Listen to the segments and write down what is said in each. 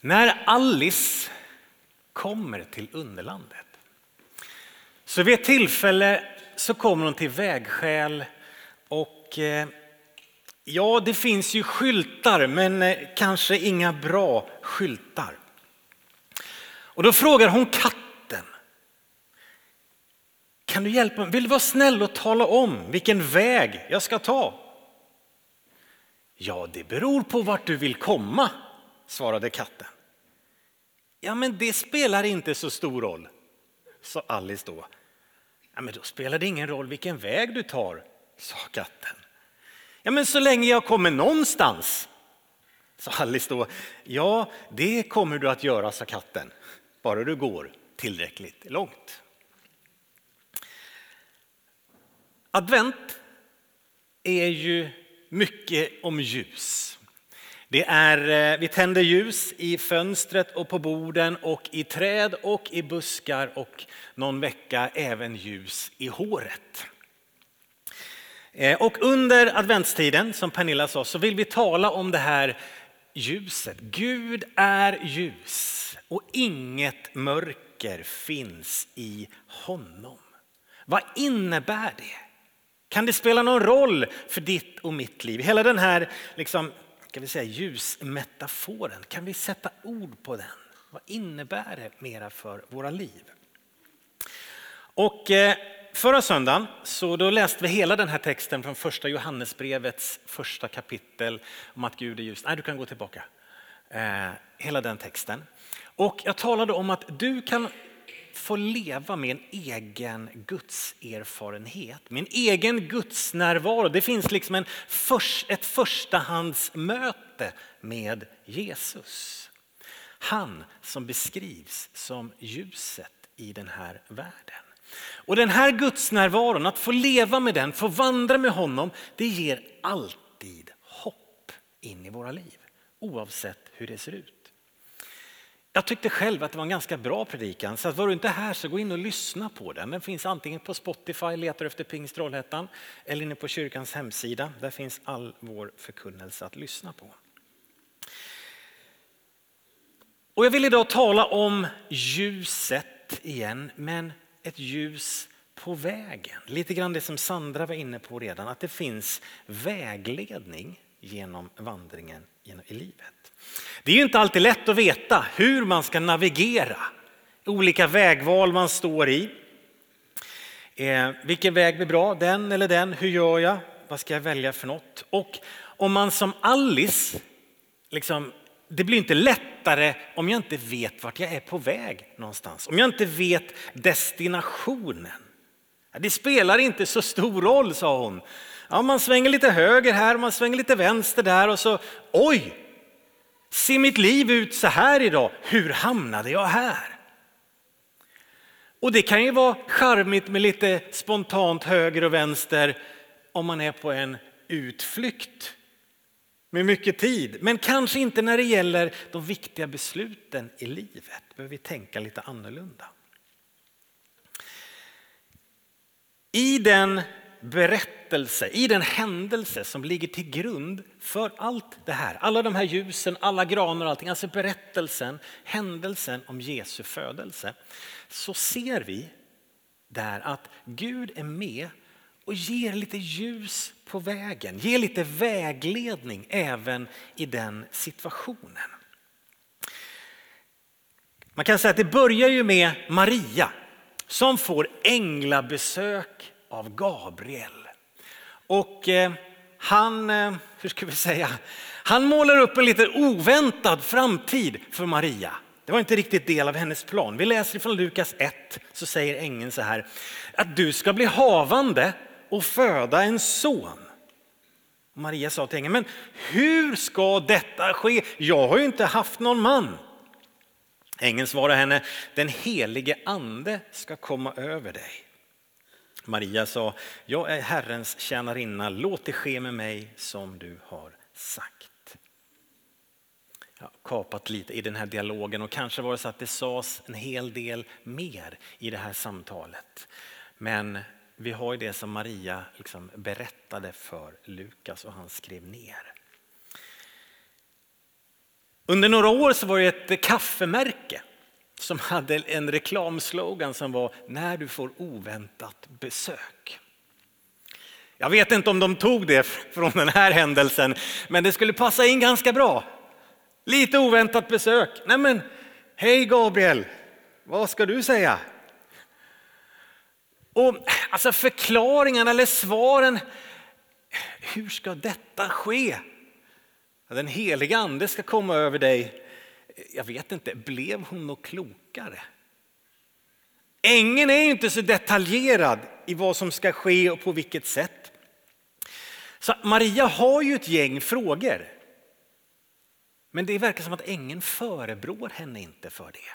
När Alice kommer till Underlandet så vid ett tillfälle så kommer hon till vägskäl och eh, ja, det finns ju skyltar men eh, kanske inga bra skyltar. Och då frågar hon katten. Kan du hjälpa mig? Vill du vara snäll och tala om vilken väg jag ska ta? Ja, det beror på vart du vill komma, svarade katten. Ja, men det spelar inte så stor roll, sa Alice då. Ja, men då spelar det ingen roll vilken väg du tar, sa katten. Ja, men så länge jag kommer någonstans, sa Alice då. Ja, det kommer du att göra, sa katten, bara du går tillräckligt långt. Advent är ju mycket om ljus. Det är, eh, vi tänder ljus i fönstret och på borden och i träd och i buskar och någon vecka även ljus i håret. Eh, och under adventstiden, som Pernilla sa, så vill vi tala om det här ljuset. Gud är ljus och inget mörker finns i honom. Vad innebär det? Kan det spela någon roll för ditt och mitt liv? Hela den här liksom, kan vi säga, ljusmetaforen, kan vi sätta ord på den? Vad innebär det mera för våra liv? Och eh, förra söndagen så då läste vi hela den här texten från första Johannesbrevets första kapitel om att Gud är ljus. Nej, du kan gå tillbaka. Eh, hela den texten. Och jag talade om att du kan få leva med en egen gudserfarenhet, med en egen gudsnärvaro. Det finns liksom en förs, ett förstahandsmöte med Jesus. Han som beskrivs som ljuset i den här världen. Och den här gudsnärvaron, att få leva med den, få vandra med honom, det ger alltid hopp in i våra liv. Oavsett hur det ser ut. Jag tyckte själv att det var en ganska bra predikan, så att var du inte här så gå in och lyssna på den. Den finns antingen på Spotify, letar efter Pingst Trollhättan, eller inne på kyrkans hemsida. Där finns all vår förkunnelse att lyssna på. Och jag vill idag tala om ljuset igen, men ett ljus på vägen. Lite grann det som Sandra var inne på redan, att det finns vägledning genom vandringen i livet. Det är ju inte alltid lätt att veta hur man ska navigera olika vägval man står i. Eh, vilken väg blir bra? Den eller den? Hur gör jag? Vad ska jag välja för något? Och om man som Alice, liksom, det blir inte lättare om jag inte vet vart jag är på väg någonstans. Om jag inte vet destinationen. Det spelar inte så stor roll, sa hon. Ja, man svänger lite höger här, man svänger lite vänster där och så oj, Ser mitt liv ut så här idag? Hur hamnade jag här? Och det kan ju vara charmigt med lite spontant höger och vänster om man är på en utflykt med mycket tid. Men kanske inte när det gäller de viktiga besluten i livet. behöver vi tänka lite annorlunda. I den berättelse, i den händelse som ligger till grund för allt det här. Alla de här ljusen, alla granar och allting. Alltså berättelsen, händelsen om Jesu födelse. Så ser vi där att Gud är med och ger lite ljus på vägen, ger lite vägledning även i den situationen. Man kan säga att det börjar ju med Maria som får änglabesök av Gabriel. Och eh, han, eh, hur ska vi säga, han målar upp en lite oväntad framtid för Maria. Det var inte riktigt del av hennes plan. Vi läser från Lukas 1 så säger ängeln så här att du ska bli havande och föda en son. Maria sa till ängeln, men hur ska detta ske? Jag har ju inte haft någon man. Ängeln svarade henne, den helige ande ska komma över dig Maria sa, jag är Herrens tjänarinna, låt det ske med mig som du har sagt. Jag har kapat lite i den här dialogen och kanske var det så att det sades en hel del mer i det här samtalet. Men vi har ju det som Maria liksom berättade för Lukas och han skrev ner. Under några år så var det ett kaffemärke som hade en reklamslogan som var när du får oväntat besök. Jag vet inte om de tog det från den här händelsen, men det skulle passa in ganska bra. Lite oväntat besök. Nej men, hej Gabriel, vad ska du säga? Och alltså förklaringarna eller svaren, hur ska detta ske? Den heliga ande ska komma över dig. Jag vet inte, blev hon något klokare? Ängeln är inte så detaljerad i vad som ska ske och på vilket sätt. Så Maria har ju ett gäng frågor. Men det verkar som att ängeln förebrår henne inte för det.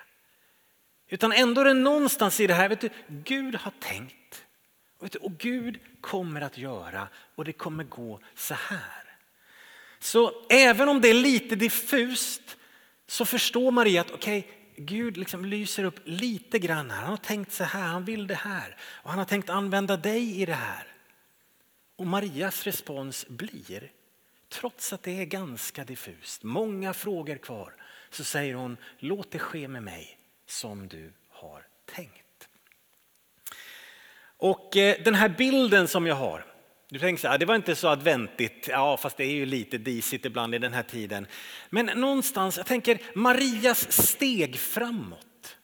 Utan ändå är det någonstans i det här, vet du, Gud har tänkt. Och Gud kommer att göra och det kommer gå så här. Så även om det är lite diffust så förstår Maria att okej, okay, Gud liksom lyser upp lite grann här. Han har tänkt så här, han vill det här och han har tänkt använda dig i det här. Och Marias respons blir, trots att det är ganska diffust, många frågor kvar, så säger hon låt det ske med mig som du har tänkt. Och eh, den här bilden som jag har, du tänker så här, ah, det var inte så adventigt, ja fast det är ju lite disigt ibland i den här tiden. Men någonstans, jag tänker Marias steg framåt.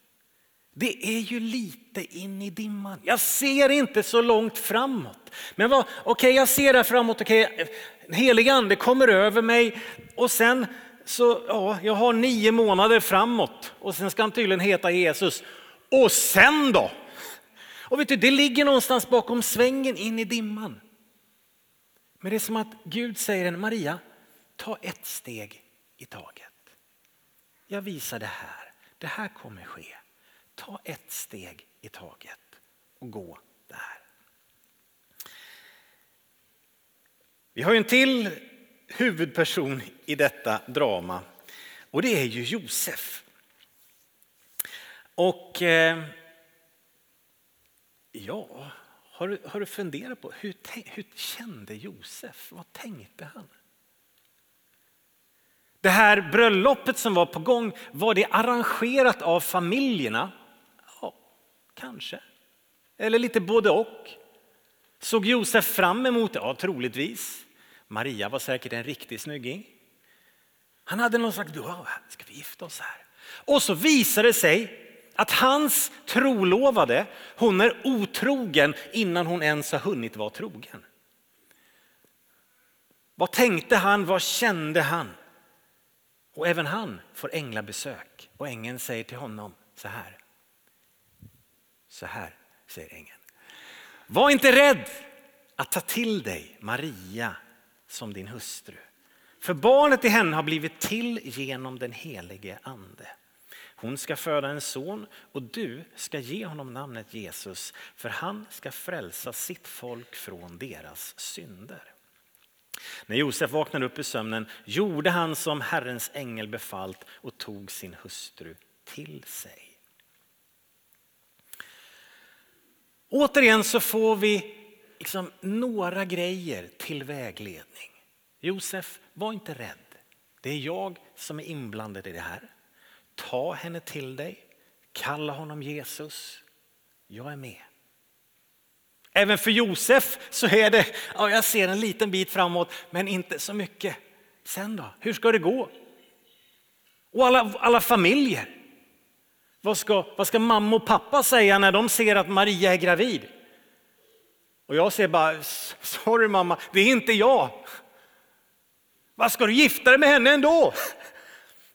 Det är ju lite in i dimman. Jag ser inte så långt framåt. Men okej, okay, jag ser där framåt, okej, okay, helig ande kommer över mig och sen så, ja, jag har nio månader framåt och sen ska han tydligen heta Jesus. Och sen då? Och vet du, det ligger någonstans bakom svängen in i dimman. Men det är som att Gud säger en Maria, ta ett steg i taget. Jag visar det här, det här kommer ske. Ta ett steg i taget och gå där. Vi har ju en till huvudperson i detta drama och det är ju Josef. Och eh, ja, har du, har du funderat på hur, hur kände Josef? Vad tänkte han? Det här bröllopet som var på gång, var det arrangerat av familjerna? Ja, kanske. Eller lite både och. Såg Josef fram emot det? Ja, troligtvis. Maria var säkert en riktig snygging. Han hade någon slags, ska vi gifta oss här? Och så visade det sig att hans trolovade, hon är otrogen innan hon ens har hunnit vara trogen. Vad tänkte han, vad kände han? Och även han får änglabesök och ängeln säger till honom så här. Så här säger ängeln. Var inte rädd att ta till dig Maria som din hustru. För barnet i henne har blivit till genom den helige ande. Hon ska föda en son och du ska ge honom namnet Jesus för han ska frälsa sitt folk från deras synder. När Josef vaknade upp i sömnen gjorde han som Herrens ängel befallt och tog sin hustru till sig. Återigen så får vi liksom några grejer till vägledning. Josef, var inte rädd. Det är jag som är inblandad i det här. Ta henne till dig, kalla honom Jesus. Jag är med. Även för Josef så är det, ja, jag ser en liten bit framåt men inte så mycket. Sen då, hur ska det gå? Och alla, alla familjer. Vad ska, vad ska mamma och pappa säga när de ser att Maria är gravid? Och jag säger bara, sorry mamma, det är inte jag. Vad ska du gifta dig med henne ändå?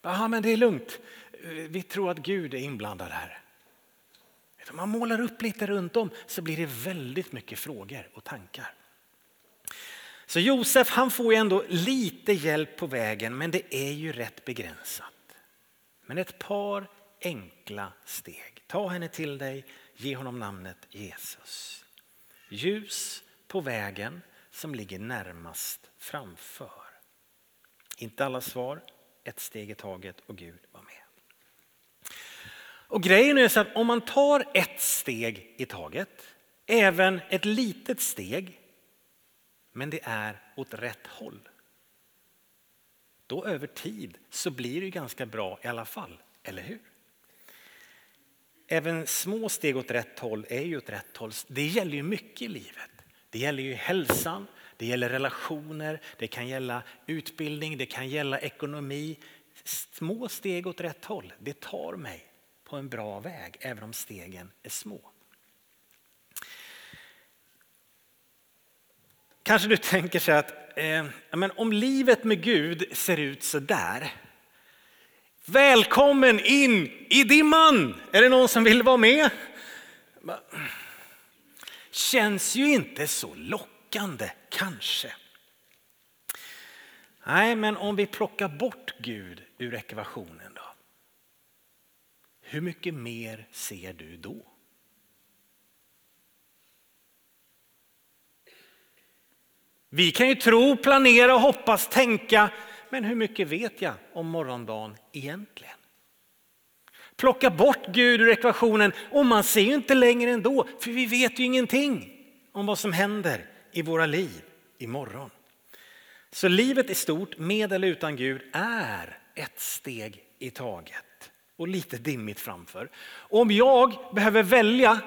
Ja, men det är lugnt vi tror att Gud är inblandad här. Om man målar upp lite runt om så blir det väldigt mycket frågor och tankar. Så Josef han får ju ändå lite hjälp på vägen men det är ju rätt begränsat. Men ett par enkla steg. Ta henne till dig, ge honom namnet Jesus. Ljus på vägen som ligger närmast framför. Inte alla svar, ett steg i taget och Gud. Och grejen är så att om man tar ett steg i taget, även ett litet steg, men det är åt rätt håll. då över tid så blir det ganska bra i alla fall, eller hur? Även små steg åt rätt håll är ju åt rätt håll. Det gäller ju mycket i livet. Det gäller ju hälsan, det gäller relationer, det kan gälla utbildning, det kan gälla ekonomi. Små steg åt rätt håll, det tar mig på en bra väg, även om stegen är små. Kanske du tänker sig att eh, men om livet med Gud ser ut så där. Välkommen in i dimman! Är det någon som vill vara med? Känns ju inte så lockande kanske. Nej, men om vi plockar bort Gud ur ekvationen? Hur mycket mer ser du då? Vi kan ju tro, planera, hoppas, tänka, men hur mycket vet jag om morgondagen egentligen? Plocka bort Gud ur ekvationen och man ser ju inte längre ändå, för vi vet ju ingenting om vad som händer i våra liv imorgon. Så livet i stort, med eller utan Gud, är ett steg i taget och lite dimmigt framför. Om jag behöver välja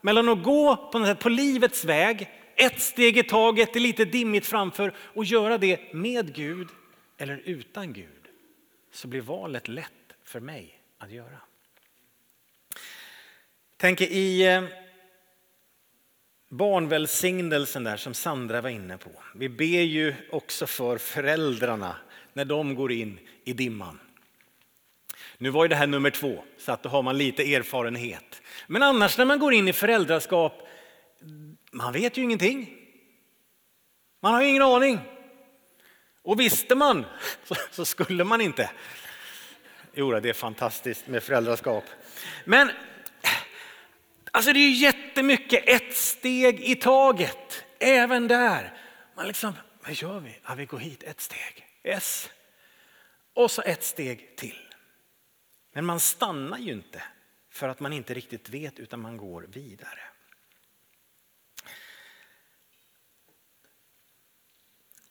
mellan att gå på, på livets väg ett steg i taget, det är lite dimmigt framför och göra det med Gud eller utan Gud så blir valet lätt för mig att göra. Tänk i eh, barnvälsignelsen där som Sandra var inne på. Vi ber ju också för föräldrarna när de går in i dimman. Nu var ju det här nummer två, så att då har man lite erfarenhet. Men annars när man går in i föräldraskap man vet ju ingenting. Man har ju ingen aning. Och visste man så, så skulle man inte. Jo, det är fantastiskt med föräldraskap. Men alltså det är ju jättemycket ett steg i taget. Även där. Man liksom, vad gör vi? Ja, vi går hit ett steg. Yes. Och så ett steg till. Men man stannar ju inte för att man inte riktigt vet utan man går vidare.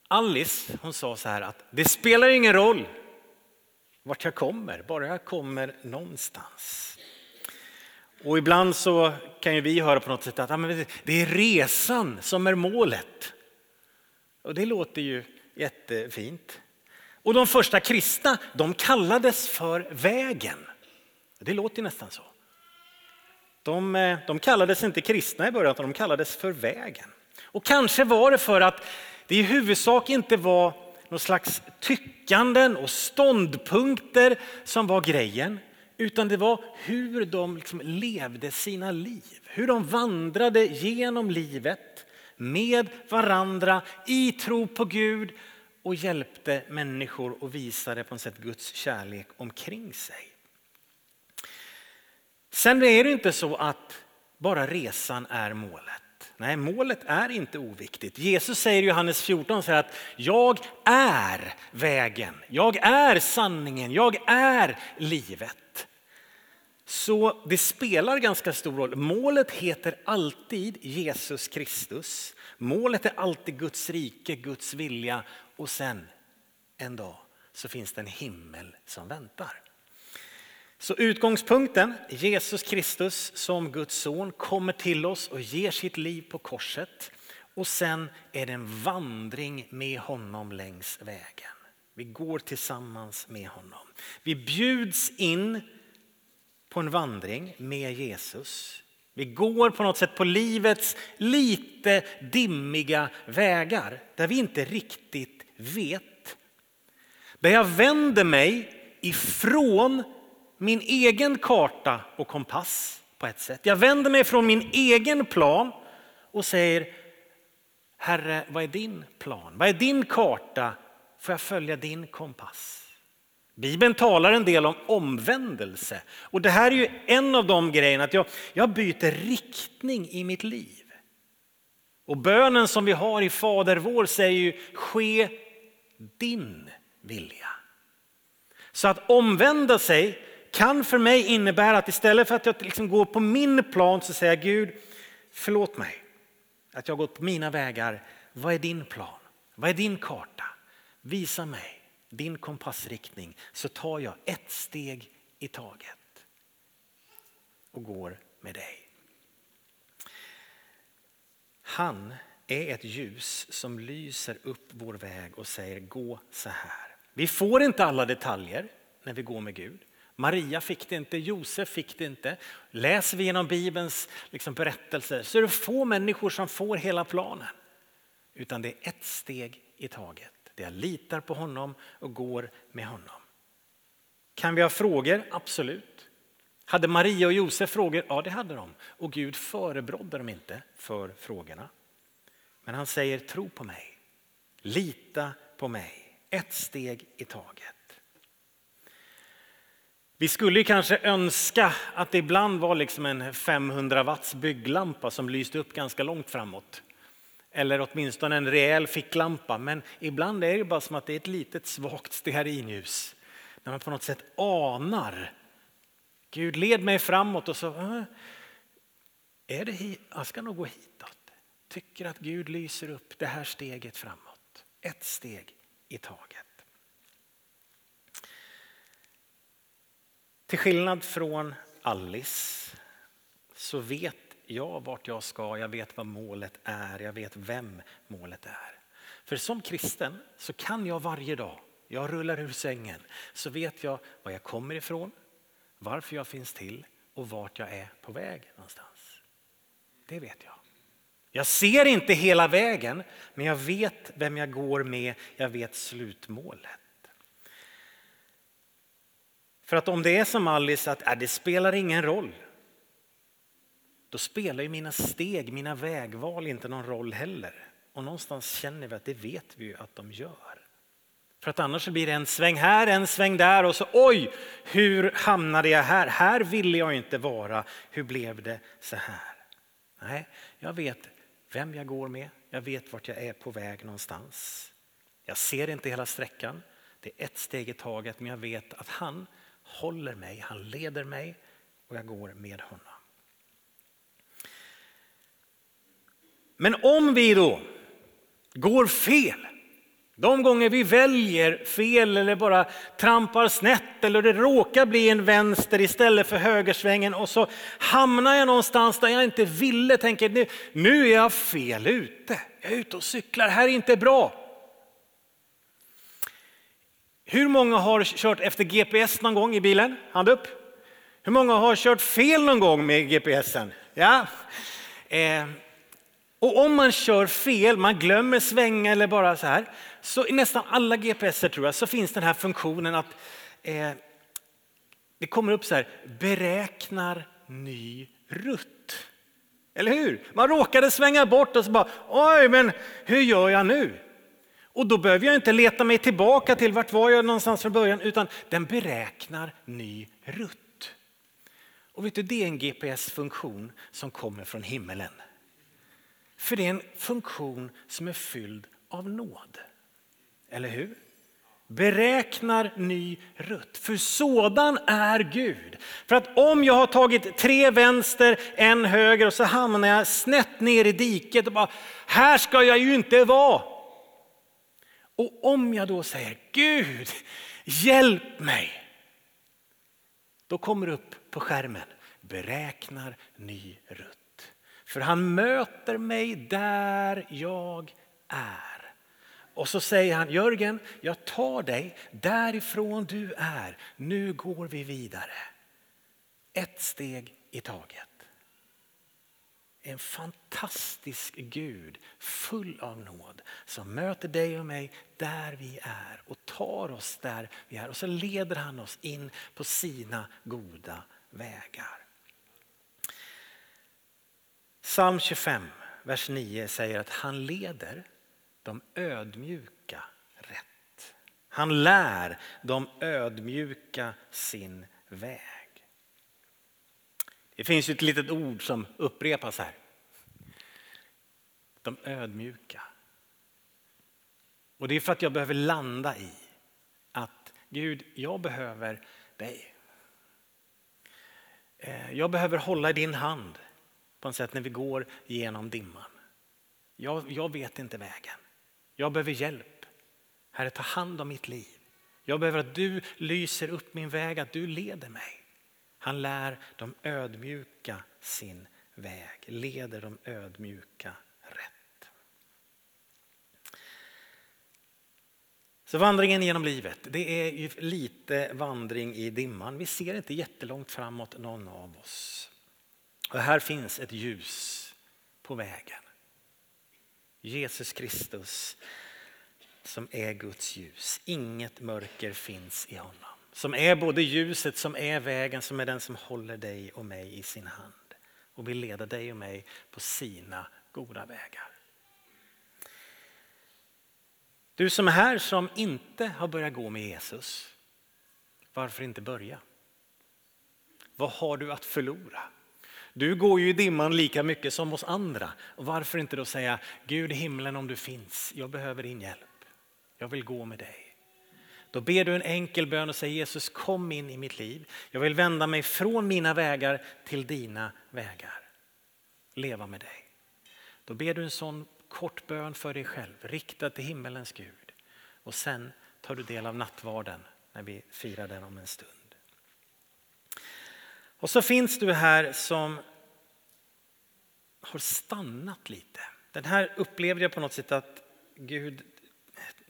Alice hon sa så här att det spelar ingen roll vart jag kommer, bara jag kommer någonstans. Och ibland så kan ju vi höra på något sätt att det är resan som är målet. Och det låter ju jättefint. Och de första kristna, de kallades för vägen. Det låter nästan så. De, eh, de kallades inte kristna i början, utan de kallades för vägen. Och kanske var det för att det i huvudsak inte var någon slags tyckanden och ståndpunkter som var grejen, utan det var hur de liksom levde sina liv. Hur de vandrade genom livet med varandra i tro på Gud och hjälpte människor och visade på något sätt Guds kärlek omkring sig. Sen är det inte så att bara resan är målet. Nej, målet är inte oviktigt. Jesus säger i Johannes 14 så att jag är vägen, jag är sanningen, jag är livet. Så det spelar ganska stor roll. Målet heter alltid Jesus Kristus. Målet är alltid Guds rike, Guds vilja och sen en dag så finns det en himmel som väntar. Så utgångspunkten, Jesus Kristus som Guds son kommer till oss och ger sitt liv på korset. Och sen är det en vandring med honom längs vägen. Vi går tillsammans med honom. Vi bjuds in på en vandring med Jesus. Vi går på något sätt på livets lite dimmiga vägar där vi inte riktigt vet. Där jag vänder mig ifrån min egen karta och kompass på ett sätt. Jag vänder mig från min egen plan och säger Herre, vad är din plan? Vad är din karta? Får jag följa din kompass? Bibeln talar en del om omvändelse och det här är ju en av de grejerna att jag, jag byter riktning i mitt liv. Och bönen som vi har i Fader vår säger ju ske din vilja. Så att omvända sig kan för mig innebära att istället för att jag liksom går på min plan så säger jag Gud, förlåt mig att jag har gått på mina vägar. Vad är din plan? Vad är din karta? Visa mig din kompassriktning så tar jag ett steg i taget och går med dig. Han är ett ljus som lyser upp vår väg och säger gå så här. Vi får inte alla detaljer när vi går med Gud. Maria fick det inte, Josef fick det inte. Läser vi genom Bibelns liksom, berättelser så är det få människor som får hela planen. Utan det är ett steg i taget. Det jag litar på honom och går med honom. Kan vi ha frågor? Absolut. Hade Maria och Josef frågor? Ja, det hade de. Och Gud förebrådde dem inte för frågorna. Men han säger tro på mig, lita på mig, ett steg i taget. Vi skulle kanske önska att det ibland var liksom en 500 watts bygglampa som lyste upp ganska långt framåt. Eller åtminstone en rejäl ficklampa. Men ibland är det bara som att det är ett litet svagt stearinljus. När man på något sätt anar. Gud led mig framåt och så äh, är det hit? jag ska nog gå hitåt. Tycker att Gud lyser upp det här steget framåt. Ett steg i taget. Till skillnad från Alice så vet jag vart jag ska, jag vet vad målet är, jag vet vem målet är. För som kristen så kan jag varje dag, jag rullar ur sängen, så vet jag var jag kommer ifrån, varför jag finns till och vart jag är på väg någonstans. Det vet jag. Jag ser inte hela vägen, men jag vet vem jag går med, jag vet slutmålet. För att om det är som Alice att äh, det spelar ingen roll. Då spelar ju mina steg, mina vägval inte någon roll heller. Och någonstans känner vi att det vet vi ju att de gör. För att annars blir det en sväng här, en sväng där och så oj, hur hamnade jag här? Här ville jag inte vara. Hur blev det så här? Nej, jag vet vem jag går med. Jag vet vart jag är på väg någonstans. Jag ser inte hela sträckan. Det är ett steg i taget, men jag vet att han håller mig, han leder mig och jag går med honom. Men om vi då går fel, de gånger vi väljer fel eller bara trampar snett eller det råkar bli en vänster istället för högersvängen och så hamnar jag någonstans där jag inte ville, tänker nu, nu är jag fel ute. Jag är ute och cyklar, här är inte bra. Hur många har kört efter GPS någon gång i bilen? Hand upp. Hur många har kört fel någon gång med GPSen? Ja. Eh. Och om man kör fel, man glömmer svänga eller bara så här, så i nästan alla GPSer tror jag så finns den här funktionen att eh, det kommer upp så här, beräknar ny rutt. Eller hur? Man råkade svänga bort och så bara, oj men hur gör jag nu? Och då behöver jag inte leta mig tillbaka till vart var jag någonstans från början utan den beräknar ny rutt. Och vet du, det är en GPS-funktion som kommer från himmelen. För det är en funktion som är fylld av nåd. Eller hur? Beräknar ny rutt. För sådan är Gud. För att om jag har tagit tre vänster, en höger och så hamnar jag snett ner i diket och bara, här ska jag ju inte vara. Och om jag då säger Gud, hjälp mig. Då kommer det upp på skärmen, beräknar ny rutt. För han möter mig där jag är. Och så säger han, Jörgen, jag tar dig därifrån du är. Nu går vi vidare. Ett steg i taget en fantastisk Gud full av nåd som möter dig och mig där vi är och tar oss där vi är och så leder han oss in på sina goda vägar. Psalm 25, vers 9 säger att han leder de ödmjuka rätt. Han lär de ödmjuka sin väg. Det finns ett litet ord som upprepas här. De ödmjuka. Och det är för att jag behöver landa i att Gud, jag behöver dig. Eh, jag behöver hålla i din hand på något sätt när vi går genom dimman. Jag, jag vet inte vägen. Jag behöver hjälp. Herre, ta hand om mitt liv. Jag behöver att du lyser upp min väg, att du leder mig. Han lär de ödmjuka sin väg, leder de ödmjuka rätt. Så vandringen genom livet, det är ju lite vandring i dimman. Vi ser inte jättelångt framåt någon av oss. Och här finns ett ljus på vägen. Jesus Kristus som är Guds ljus. Inget mörker finns i honom. Som är både ljuset, som är vägen, som är den som håller dig och mig i sin hand och vill leda dig och mig på sina goda vägar. Du som är här som inte har börjat gå med Jesus, varför inte börja? Vad har du att förlora? Du går ju i dimman lika mycket som oss andra. Och varför inte då säga Gud i himlen om du finns, jag behöver din hjälp. Jag vill gå med dig. Då ber du en enkel bön och säger Jesus kom in i mitt liv. Jag vill vända mig från mina vägar till dina vägar. Leva med dig. Då ber du en sån kort bön för dig själv, riktad till himmelens Gud. Och sen tar du del av nattvarden när vi firar den om en stund. Och så finns du här som har stannat lite. Den här upplevde jag på något sätt att Gud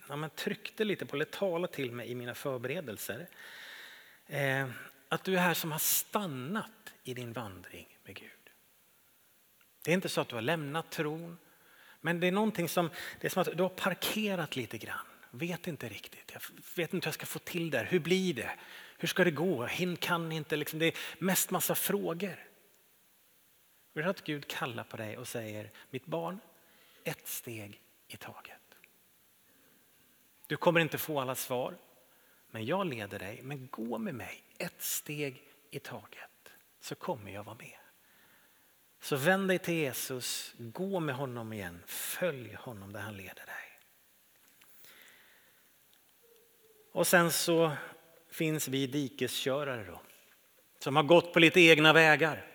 ja, tryckte lite på, eller talade till mig i mina förberedelser. Eh, att du är här som har stannat i din vandring med Gud. Det är inte så att du har lämnat tron, men det är någonting som, det är som att du har parkerat lite grann. Vet inte riktigt, jag vet inte hur jag ska få till det Hur blir det? Hur ska det gå? Hin kan inte. Liksom. Det är mest massa frågor. Och att Gud kallar på dig och säger, mitt barn, ett steg i taget. Du kommer inte få alla svar, men jag leder dig. Men gå med mig ett steg i taget så kommer jag vara med. Så vänd dig till Jesus, gå med honom igen, följ honom där han leder dig. Och sen så finns vi dikeskörare då, som har gått på lite egna vägar.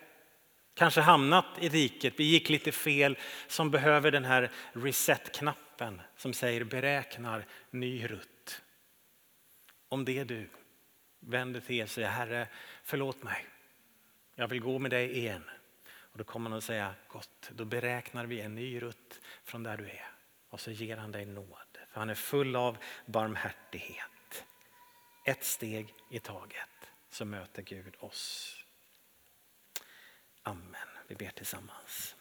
Kanske hamnat i diket, vi gick lite fel, som behöver den här reset-knappen som säger beräknar ny rutt. Om det är du, vänd dig till er och säger Herre, förlåt mig. Jag vill gå med dig igen. Och då kommer han att säga gott, då beräknar vi en ny rutt från där du är. Och så ger han dig nåd, för han är full av barmhärtighet. Ett steg i taget så möter Gud oss. Amen. Vi ber tillsammans.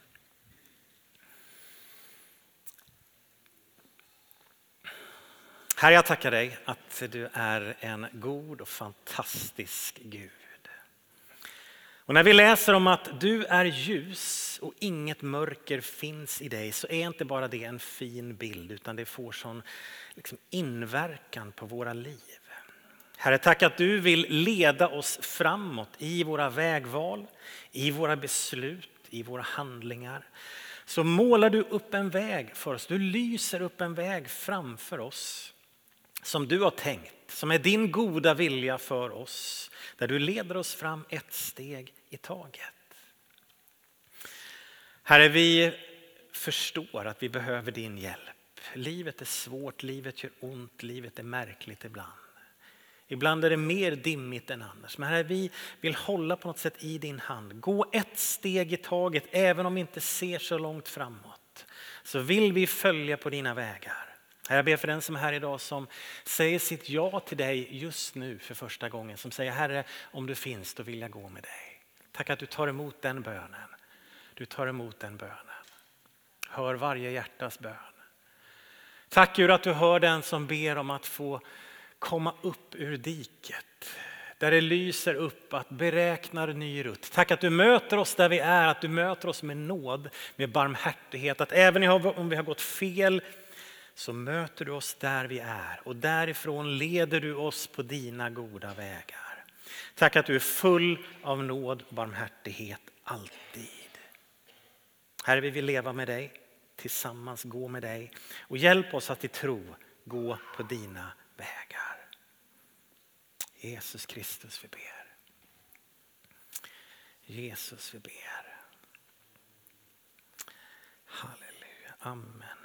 Herre, jag tackar dig att du är en god och fantastisk Gud. Och när vi läser om att du är ljus och inget mörker finns i dig så är inte bara det en fin bild utan det får sån liksom inverkan på våra liv. Herre, tack att du vill leda oss framåt i våra vägval, i våra beslut, i våra handlingar. Så målar du upp en väg för oss, du lyser upp en väg framför oss som du har tänkt, som är din goda vilja för oss, där du leder oss fram ett steg i taget. Herre, vi förstår att vi behöver din hjälp. Livet är svårt, livet gör ont, livet är märkligt ibland. Ibland är det mer dimmigt än annars. Men herre, vi vill hålla på något sätt i din hand. Gå ett steg i taget, även om vi inte ser så långt framåt. Så vill vi följa på dina vägar. Herre, jag ber för den som är här idag som säger sitt ja till dig just nu för första gången. Som säger Herre, om du finns då vill jag gå med dig. Tack att du tar emot den bönen. Du tar emot den bönen. Hör varje hjärtas bön. Tack Gud att du hör den som ber om att få komma upp ur diket. Där det lyser upp att beräkna ny rutt. Tack att du möter oss där vi är, att du möter oss med nåd, med barmhärtighet. Att även om vi har gått fel så möter du oss där vi är och därifrån leder du oss på dina goda vägar. Tack att du är full av nåd och barmhärtighet alltid. Herre, vi vill leva med dig, tillsammans gå med dig och hjälp oss att i tro gå på dina vägar. Jesus Kristus vi ber. Jesus vi ber. Halleluja, amen.